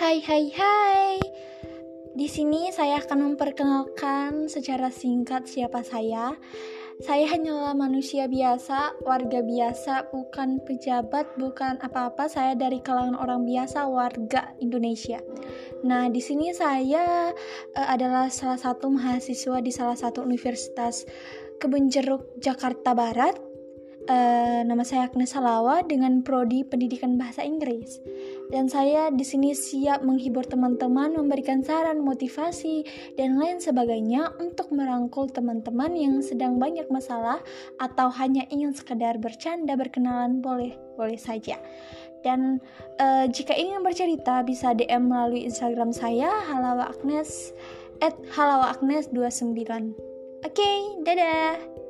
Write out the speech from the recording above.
Hai hai hai. Di sini saya akan memperkenalkan secara singkat siapa saya. Saya hanyalah manusia biasa, warga biasa, bukan pejabat, bukan apa-apa. Saya dari kalangan orang biasa, warga Indonesia. Nah, di sini saya uh, adalah salah satu mahasiswa di salah satu universitas Kebun Jeruk Jakarta Barat Uh, nama saya Agnes Salawa dengan prodi Pendidikan Bahasa Inggris. Dan saya di sini siap menghibur teman-teman, memberikan saran, motivasi, dan lain sebagainya untuk merangkul teman-teman yang sedang banyak masalah atau hanya ingin sekedar bercanda, berkenalan, boleh, boleh saja. Dan uh, jika ingin bercerita bisa DM melalui Instagram saya halawa Agnes at halawa Agnes 29. Oke, okay, dadah.